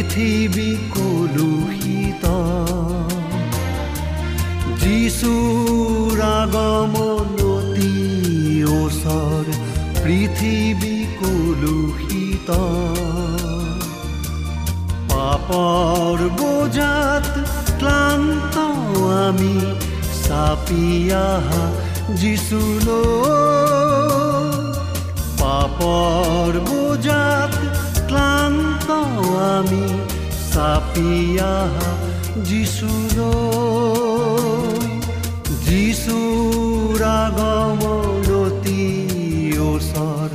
পৃথিৱী কলুষিত। যিচুৰ আগমন অতি ওচৰ পৃথিৱী কলুষিত। পাপৰ বোজাত ক্লান্ত আমি চাপিয়া যিচুলৈ পাপৰ বোজাত ক্লান্ত আমি চাপিয়া যিচুলৈ যিচুৰ আগমনতি ওচৰ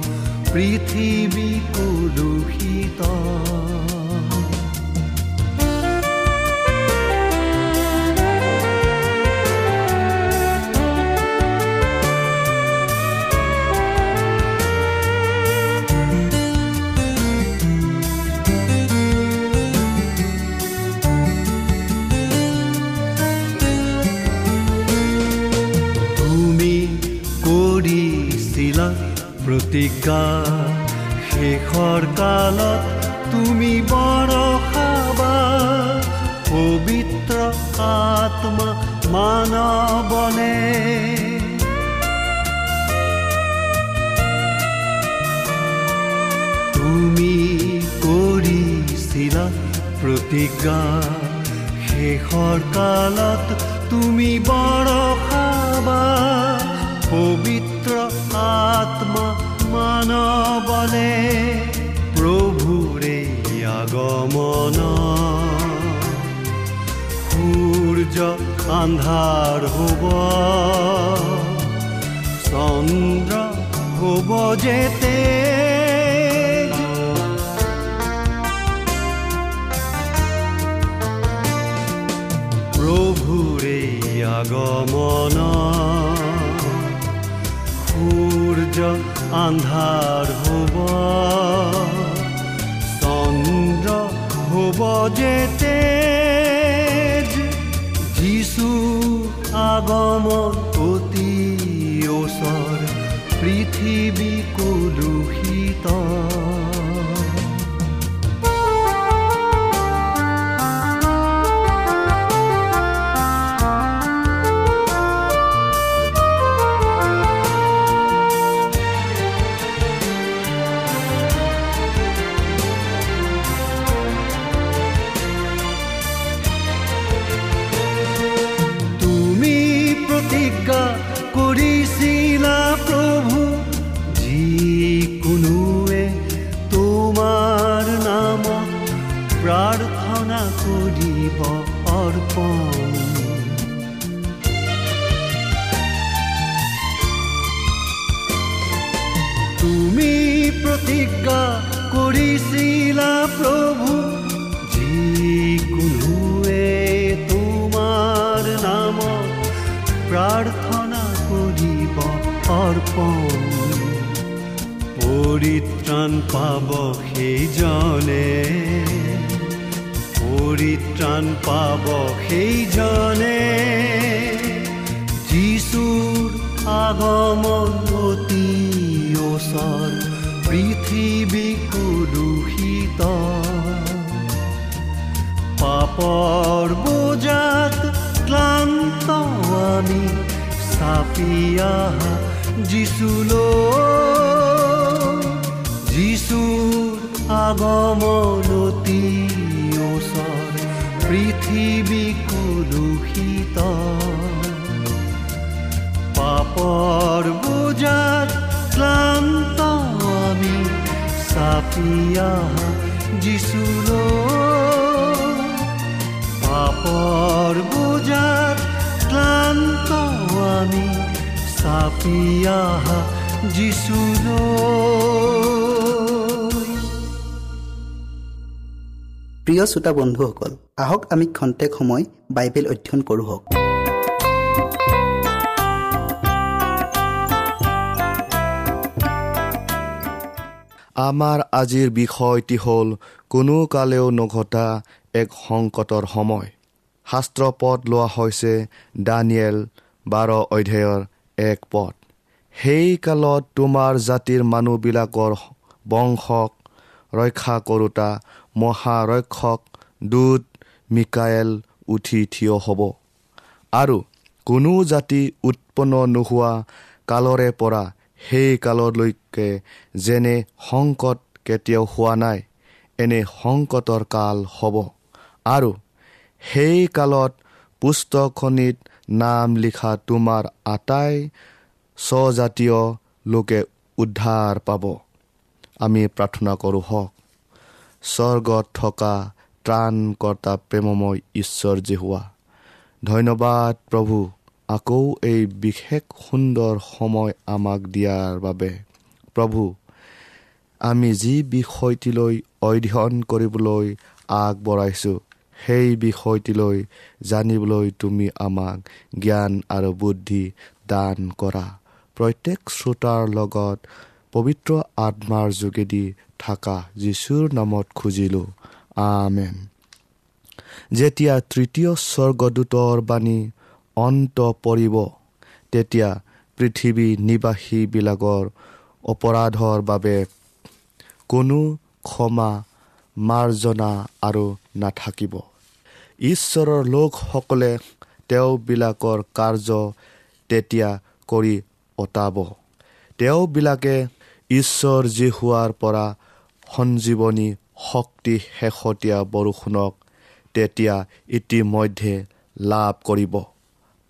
পৃথিৱী কলুষিত প্ৰতিজ্ঞা শেষৰ কালত তুমি বৰষাবা পবিত্ৰ আত্মা মানৱনে তুমি কৰিছিলা প্ৰতিজ্ঞা শেষৰ কালত তুমি বৰষাবা পবিত্ৰ আত্মা মানৱলে প্ৰভুৰে আগমন। সূৰ্য আন্ধাৰ হ'ব চন্দ্ৰ হ'ব যেতে। প্ৰভুৰে আগমন। সূৰ্য আন্ধাৰ পাপৰ বোজাত ক্লান্ত আমি চাপিয়া যিচুলৈ যিচুৰ আগমনতি ওচৰ পৃথিৱী কলুষিত। পাপৰ বোজাত ক্লান্ত আমি চাপিয়া যিচুলৈ বোজাত ক্লান্ত আমি চাপিয়া প্ৰিয় শ্ৰোতা বন্ধুসকল আহক আমি খন্তেক সময় বাইবেল অধ্যয়ন কৰোঁ হওক। আমাৰ আজিৰ বিষয়টি হ'ল কোনো কালেও নঘটা এক সংকটৰ সময়। শাস্ত্ৰ পদ লোৱা হৈছে দানিয়েল বাৰ অধ্যায়ৰ এক পদ। সেই কালত তোমাৰ জাতিৰ মানুহবিলাকৰ বংশক ৰক্ষা কৰোতা মহাৰক্ষক দূত মিকায়েল উঠি থিয় হ'ব। আৰু কোনো জাতি উৎপন্ন নোহোৱা কালৰে পৰা সেই কাললৈকে যেনে সংকট কেতিয়াও হোৱা নাই এনে সংকটৰ কাল হ'ব। আৰু সেই কালত পুস্তকখনিত নাম লিখা তোমাৰ আটাই স্বজাতীয় লোকে উদ্ধাৰ পাব। আমি প্ৰাৰ্থনা কৰোঁ হওক। স্বৰ্গত থকা ত্ৰাণকৰ্তা প্ৰেমময় ঈশ্বৰ যে হোৱা। ধন্যবাদ প্ৰভু আকৌ এই বিশেষ সুন্দৰ সময় আমাক দিয়াৰ বাবে। প্ৰভু আমি যি বিষয়টিলৈ অধ্যয়ন কৰিবলৈ আগবঢ়াইছোঁ সেই বিষয়টিলৈ জানিবলৈ তুমি আমাক জ্ঞান আৰু বুদ্ধি দান কৰা। প্ৰত্যেক শ্ৰোতাৰ লগত পবিত্ৰ আত্মাৰ যোগেদি থকা যীশুৰ নামত খুজিলোঁ। আমেন। যেতিয়া তৃতীয় স্বৰ্গদূতৰ বাণী অন্ত পৰিব তেতিয়া পৃথিৱী নিবাসীবিলাকৰ অপৰাধৰ বাবে কোনো ক্ষমা মাৰ্জনা আৰু নাথাকিব। ঈশ্বৰৰ লোকসকলে তেওঁবিলাকৰ কাৰ্য তেতিয়া কৰি অতাব। তেওঁবিলাকে ঈশ্বৰ যি হোৱাৰ পৰা সঞ্জীৱনী শক্তি শেহতীয়া বৰষুণক তেতিয়া ইতিমধ্যে লাভ কৰিব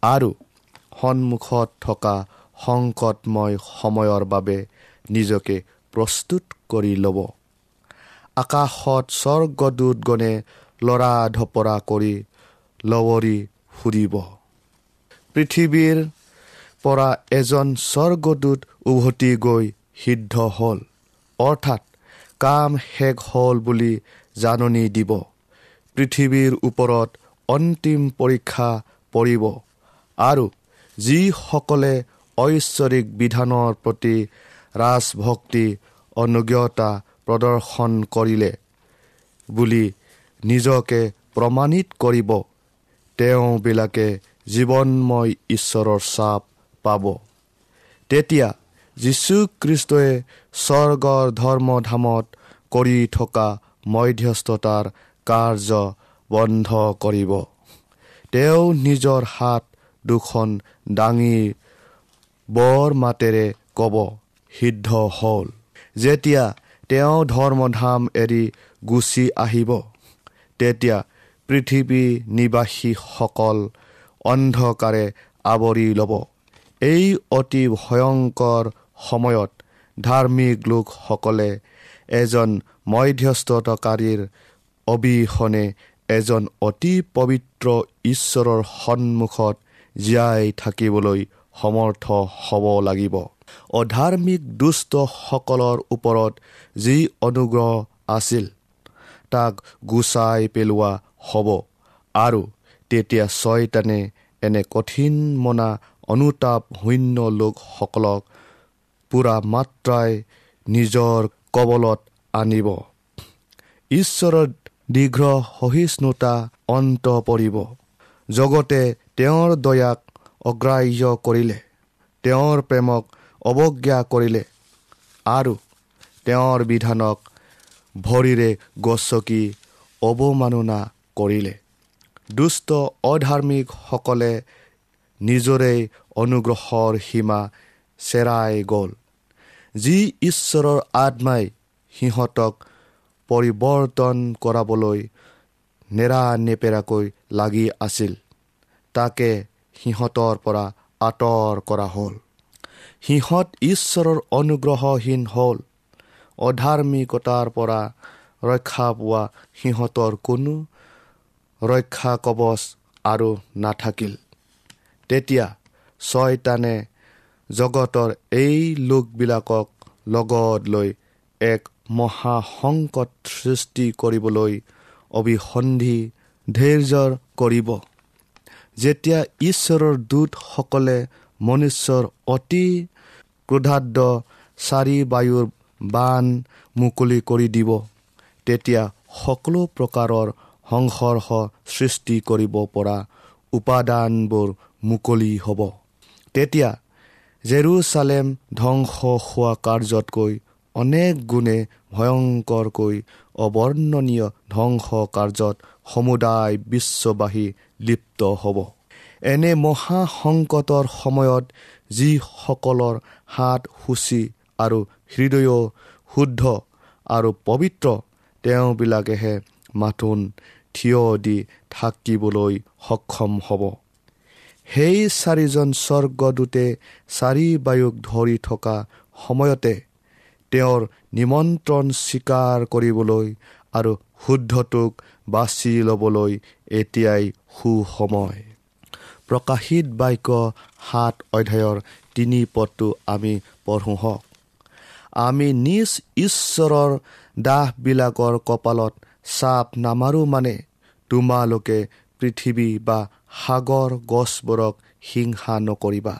আৰু সন্মুখত থকা সংকটময় সময়ৰ বাবে নিজকে প্ৰস্তুত কৰি ল'ব। আকাশত স্বৰ্গদূতগণে লৰা ধপৰা কৰি লৱৰি ফুৰিব পৃথিৱীৰ পৰা এজন স্বৰ্গদূত উভতি গৈ সিদ্ধ হ'ল। অৰ্থাৎ কাম শেষ হ'ল বুলি জাননী দিব। পৃথিৱীৰ ওপৰত অন্তিম পৰীক্ষা পৰিব। আৰু যিসকলে ঐশ্বৰিক বিধানৰ প্ৰতি ৰাজভক্তি অনুজ্ঞতা প্ৰদৰ্শন কৰিলে বুলি নিজকে প্ৰমাণিত কৰিব তেওঁবিলাকে জীৱনময় ঈশ্বৰৰ চাপ পাব। তেতিয়া যীশুখ্ৰীষ্টই স্বৰ্গৰ ধৰ্মধামত কৰি থকা মধ্যস্থতাৰ কাৰ্য বন্ধ কৰিব। তেওঁ নিজৰ হাত দুখন দাঙি বৰ মাতেৰে ক'ব সিদ্ধ হ'ল। যেতিয়া তেওঁ ধৰ্মধাম এৰি গুচি আহিব। তেতিয়া পৃথিৱী নিবাসীসকল অন্ধকাৰে আৱৰি ল'ব। এই অতি ভয়ংকৰ সময়ত ধাৰ্মিক লোকসকলে এজন মধ্যস্থতাকাৰীৰ অবিহনে এজন অতি পবিত্ৰ ঈশ্বৰৰ সন্মুখত জীয়াই থাকিবলৈ সমৰ্থ হ'ব লাগিব। অধাৰ্মিক দুষ্টসকলৰ ওপৰত যি অনুগ্ৰহ আছিল তাক গুচাই পেলোৱা হ'ব। আৰু তেতিয়া ছয়তানে এনে কঠিন মনা অনুতাপ শূন্য লোকসকলক পূৰা মাত্ৰাই নিজৰ কবলত আনিব। ঈশ্বৰৰ দীৰ্ঘ সহিষ্ণুতা অন্ত পৰিব। জগতে তেওঁৰ দয়াক অগ্ৰাহ্য কৰিলে। তেওঁৰ প্ৰেমক অৱজ্ঞা কৰিলে। আৰু তেওঁৰ বিধানক ভৰিৰে গছকি অৱমাননা কৰিলে। দুষ্ট অধাৰ্মিকসকলে নিজৰেই অনুগ্ৰহৰ সীমা চেৰাই গ'ল। যি ঈশ্বৰৰ আত্মাই সিহঁতক পৰিৱৰ্তন কৰাবলৈ নেৰানেপেৰাকৈ লাগি আছিল তাকে সিহঁতৰ পৰা আঁতৰ কৰা হ'ল। সিহঁত ঈশ্বৰৰ অনুগ্ৰহহীন হ'ল। অধাৰ্মিকতাৰ পৰা ৰক্ষা পোৱা সিহঁতৰ কোনো ৰক্ষা কবচ আৰু নাথাকিল। তেতিয়া ছয়তানে জগতৰ এই লোকবিলাকক লগত লৈ এক মহাসংকট সৃষ্টি কৰিবলৈ অভিসন্ধি ধৈৰ্যৰ কৰিব। যেতিয়া ঈশ্বৰৰ দূতসকলে মনুষ্যৰ অতি ক্ৰোধাদ্য চাৰি বায়ুৰ বান মুকলি কৰি দিব। তেতিয়া সকলো প্ৰকাৰৰ সংঘৰ্ষ সৃষ্টি কৰিব পৰা উপাদানবোৰ মুকলি হ'ব। তেতিয়া জেৰুচালেম ধ্বংস হোৱা কাৰ্যতকৈ অনেক গুণে ভয়ংকৰকৈ অৱৰ্ণনীয় ধ্বংস কাৰ্যত সমুদায় বিশ্ববাসী লিপ্ত হ'ব। এনে মহাসংকটৰ সময়ত যিসকলৰ হাত সূচী আৰু হৃদয় শুদ্ধ আৰু পবিত্ৰ তেওঁবিলাকেহে মাথোন থিয় দি থাকিবলৈ সক্ষম হ'ব। সেই চাৰিজন স্বৰ্গদূতে চাৰি বায়ুক ধৰি থকা সময়তে তেওঁৰ নিমন্ত্ৰণ স্বীকাৰ কৰিবলৈ আৰু শুদ্ধটোক বাছি ল'বলৈ এতিয়াই সুসময়। প্ৰকাশিত বাক্য সাত অধ্যায়ৰ তিনি পদটো আমি পঢ়োঁ হওক। আমি নিজ ঈশ্বৰৰ দাহবিলাকৰ কপালত চাপ নামাৰো মানে তোমালোকে পৃথিৱী বা সাগৰ গছবোৰক হিংসা নকৰিবা।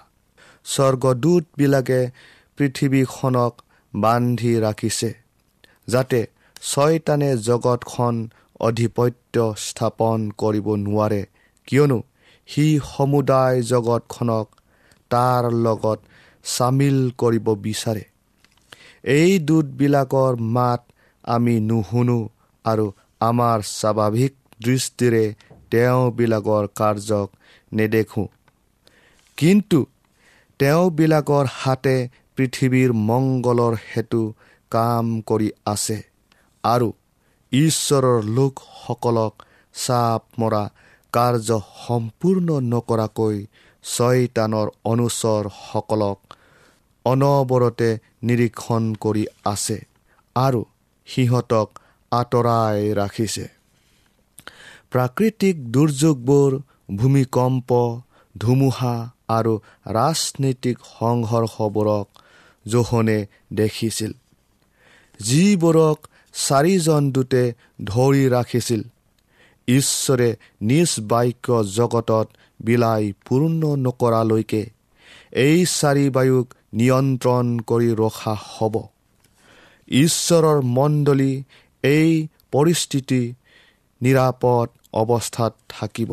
স্বৰ্গদূতবিলাকে পৃথিৱীখনক বান্ধি ৰাখিছে যাতে ছয়তানে জগতখন অধিপত্য স্থাপন কৰিব নোৱাৰে। কিয়নো সি সমুদায় জগতখনক তাৰ লগত চামিল কৰিব বিচাৰে। এই দূতবিলাকৰ মাত আমি নুশুনো আৰু আমাৰ স্বাভাৱিক দৃষ্টিৰে তেওঁবিলাকৰ কাৰ্যক নেদেখোঁ। কিন্তু তেওঁবিলাকৰ হাতে পৃথিৱীৰ মংগলৰ হেতু কাম কৰি আছে আৰু ঈশ্বৰৰ লোকসকলক চাপ মৰা কাৰ্য সম্পূৰ্ণ নকৰাকৈ ছয়তানৰ অনুচৰসকলক অনবৰতে নিৰীক্ষণ কৰি আছে আৰু সিহঁতক আঁতৰাই ৰাখিছে। প্ৰাকৃতিক দুৰ্যোগবোৰ ভূমিকম্প ধুমুহা আৰু ৰাজনৈতিক সংঘৰ্ষবোৰক জোহনে দেখিছিল। যিবোৰক চাৰিজন দূতে ধৰি ৰাখিছিল ঈশ্বৰে নিজ বাক্য জগতত বিলাই পূৰ্ণ নকৰালৈকে এই চাৰি বায়ুক নিয়ন্ত্ৰণ কৰি ৰখা হ'ব। ঈশ্বৰৰ মণ্ডলী এই পৰিস্থিতি নিৰাপদ অৱস্থাত থাকিব।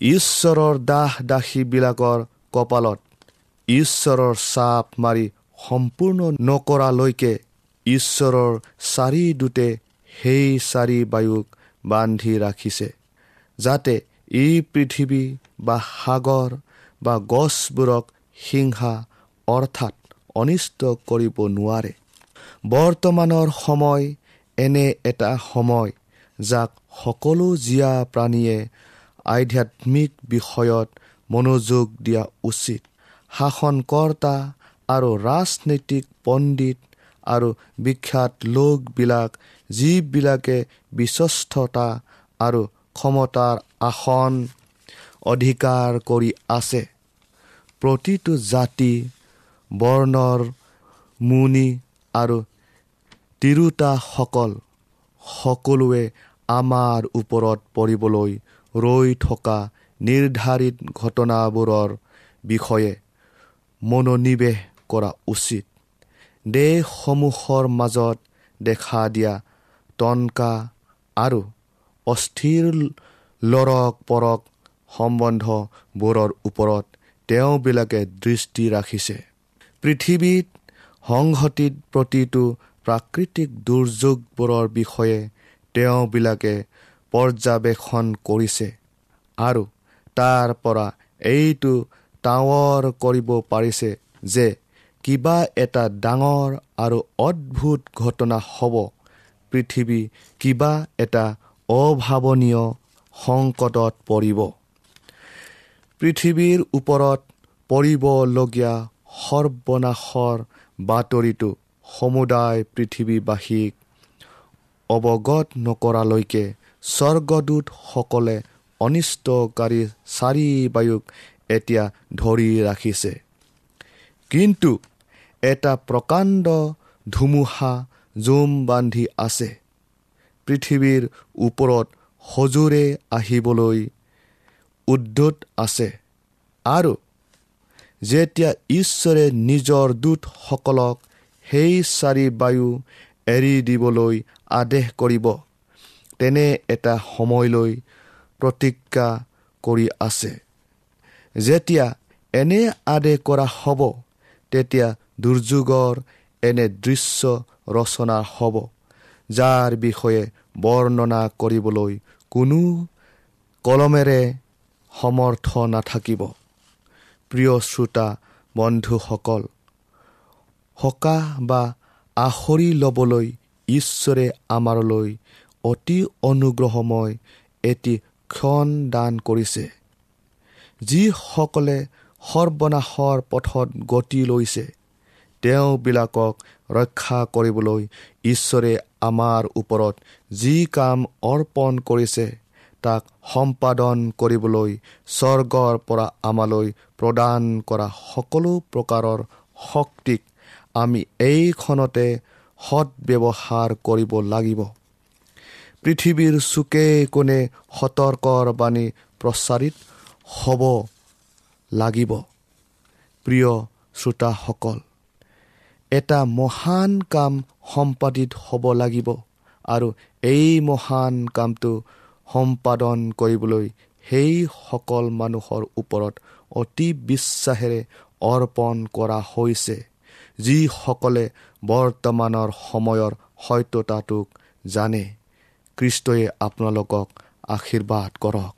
ঈশ্বৰৰ দাস দাসীবিলাকৰ কপালত ঈশ্বৰৰ চাপ মাৰি সম্পূৰ্ণ নকৰালৈকে ঈশ্বৰৰ চাৰি দূতে সেই চাৰি বায়ুক বান্ধি ৰাখিছে যাতে এই পৃথিৱী বা সাগৰ বা গছবোৰক হিংসা অৰ্থাৎ অনিষ্ট কৰিব নোৱাৰে। বৰ্তমানৰ সময় এনে এটা সময় যাক সকলো জীয়া প্ৰাণীয়ে আধ্যাত্মিক বিষয়ত মনোযোগ দিয়া উচিত। শাসনকৰ্তা আৰু ৰাজনৈতিক পণ্ডিত আৰু বিখ্যাত লোকবিলাক যিবিলাকে বিশ্বস্ততা আৰু ক্ষমতাৰ আসন অধিকাৰ কৰি আছে। প্ৰতিটো জাতি বৰ্ণৰ মুনি আৰু তিৰোতাসকল সকলোৱে আমাৰ ওপৰত পৰিবলৈ ৰৈ থকা নিৰ্ধাৰিত ঘটনাবোৰৰ বিষয়ে মনোনিৱেশ কৰা উচিত। দেশসমূহৰ মাজত দেখা দিয়া টনকা আৰু অস্থিৰ লৰক পৰক সম্বন্ধবোৰৰ ওপৰত তেওঁবিলাকে দৃষ্টি ৰাখিছে। পৃথিৱীত সংঘটিত প্ৰতিটো প্ৰাকৃতিক দুৰ্যোগবোৰৰ বিষয়ে তেওঁবিলাকে পৰ্যবেক্ষণ কৰিছে আৰু তাৰ পৰা এইটো ডাঙৰ কৰিব পাৰিছে যে কিবা এটা ডাঙৰ আৰু অদ্ভুত ঘটনা হ'ব। পৃথিৱী কিবা এটা অভাৱনীয় সংকটত পৰিব। পৃথিৱীৰ ওপৰত পৰিবলগীয়া সৰ্বনাশৰ বাতৰিটো সমুদায় পৃথিৱীবাসীক অৱগত নকৰালৈকে স্বৰ্গদূতসকলে অনিষ্টকাৰী চাৰি বায়ুক এতিয়া ধৰি ৰাখিছে। কিন্তু এটা প্ৰকাণ্ড ধুমুহা জুম বান্ধি আছে। পৃথিৱীৰ ওপৰত সজোৰে আহিবলৈ উদ্যত আছে। আৰু যেতিয়া ঈশ্বৰে নিজৰ দূতসকলক সেই চাৰি বায়ু এৰি দিবলৈ আদেশ কৰিব তেনে এটা সময়লৈ প্ৰতিজ্ঞা কৰি আছে। যেতিয়া এনে আদেশ কৰা হ'ব তেতিয়া দুৰ্যোগৰ এনে দৃশ্য ৰচনা হ'ব যাৰ বিষয়ে বৰ্ণনা কৰিবলৈ কোনো কলমেৰে সমৰ্থ নাথাকিব। প্ৰিয় শ্ৰোতা বন্ধুসকল সকাহ বা আখৰি ল'বলৈ ঈশ্বৰে আমাৰলৈ অতি অনুগ্ৰহময় এটি ক্ষণ দান কৰিছে যিসকলে সৰ্বনাশৰ পথত গতি লৈছে। তেওঁবিলাকক ৰক্ষা কৰিবলৈ ঈশ্বৰে আমাৰ ওপৰত যি কাম অৰ্পণ কৰিছে তাক সম্পাদন কৰিবলৈ স্বৰ্গৰ পৰা আমালৈ প্ৰদান কৰা সকলো প্ৰকাৰৰ শক্তিক আমি এইখনতে সৎব্যৱহাৰ কৰিব লাগিব। পৃথিৱীৰ চুকে কোণে সতৰ্কৰ বাণী প্ৰচাৰিত হ'ব লাগিব। প্ৰিয় শ্ৰোতাসকল এটা মহান কাম সম্পাদিত হ'ব লাগিব আৰু এই মহান কামটো সম্পাদন কৰিবলৈ সেইসকল মানুহৰ ওপৰত অতি বিশ্বাসেৰে অৰ্পণ কৰা হৈছে যিসকলে বৰ্তমানৰ সময়ৰ সত্যতাটোক জানে। কৃষ্টই আপোনালোকক আশীৰ্বাদ কৰক।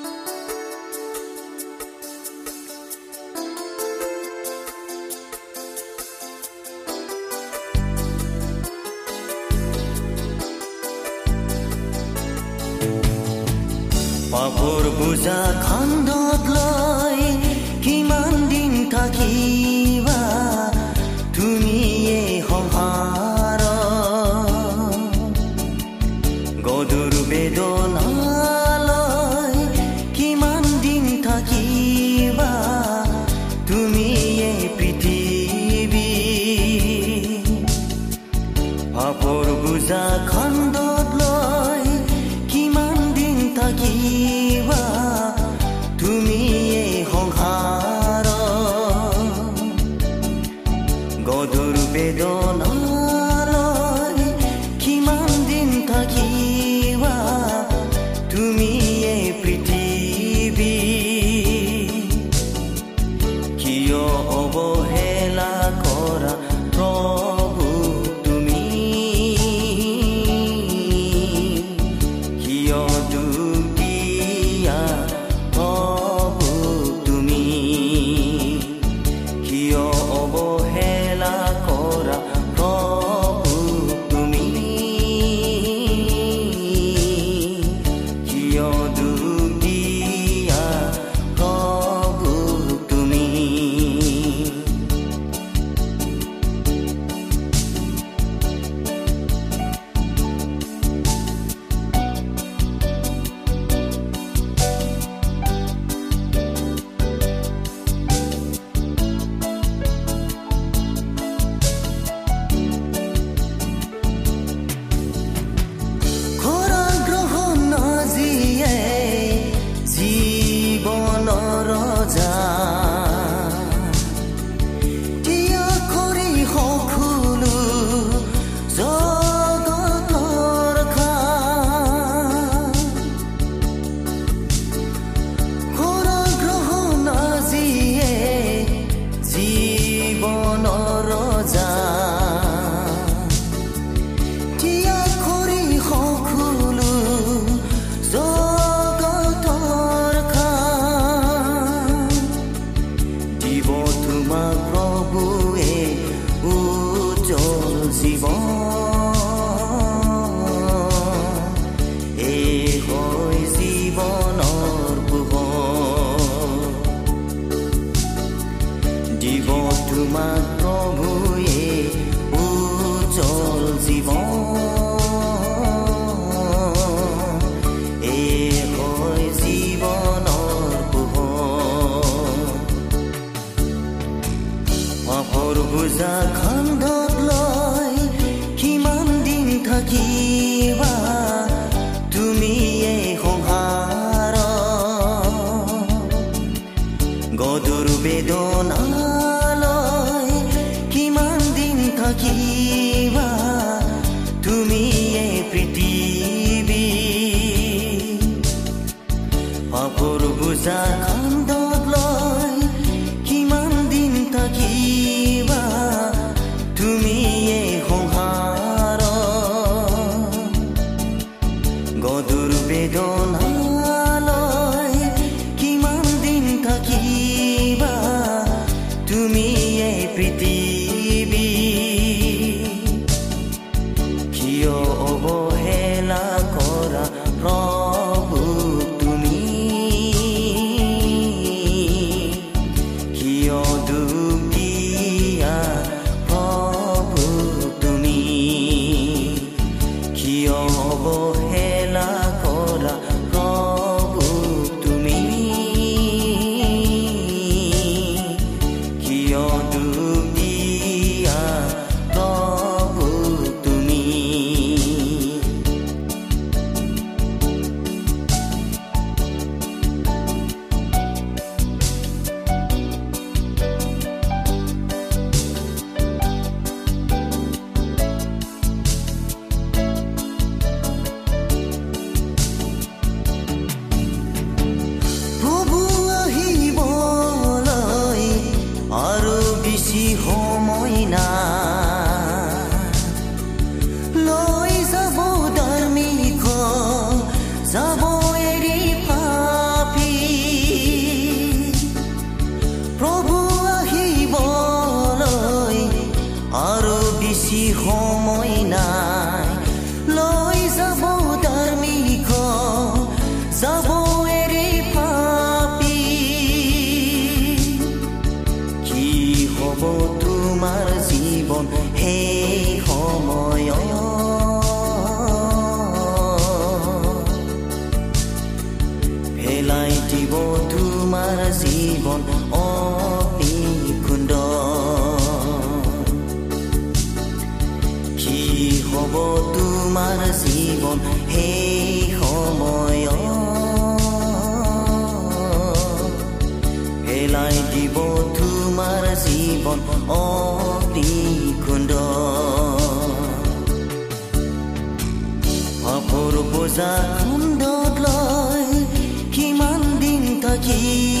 quedó Oh. হ'ব তোমাৰ জীৱন সেই সময় ভেলাই দিব তোমাৰ জীৱন অপিকুণ্ড কি হ'ব তোমাৰ জীৱন সেই Zakum dot loy, kiman ding takii.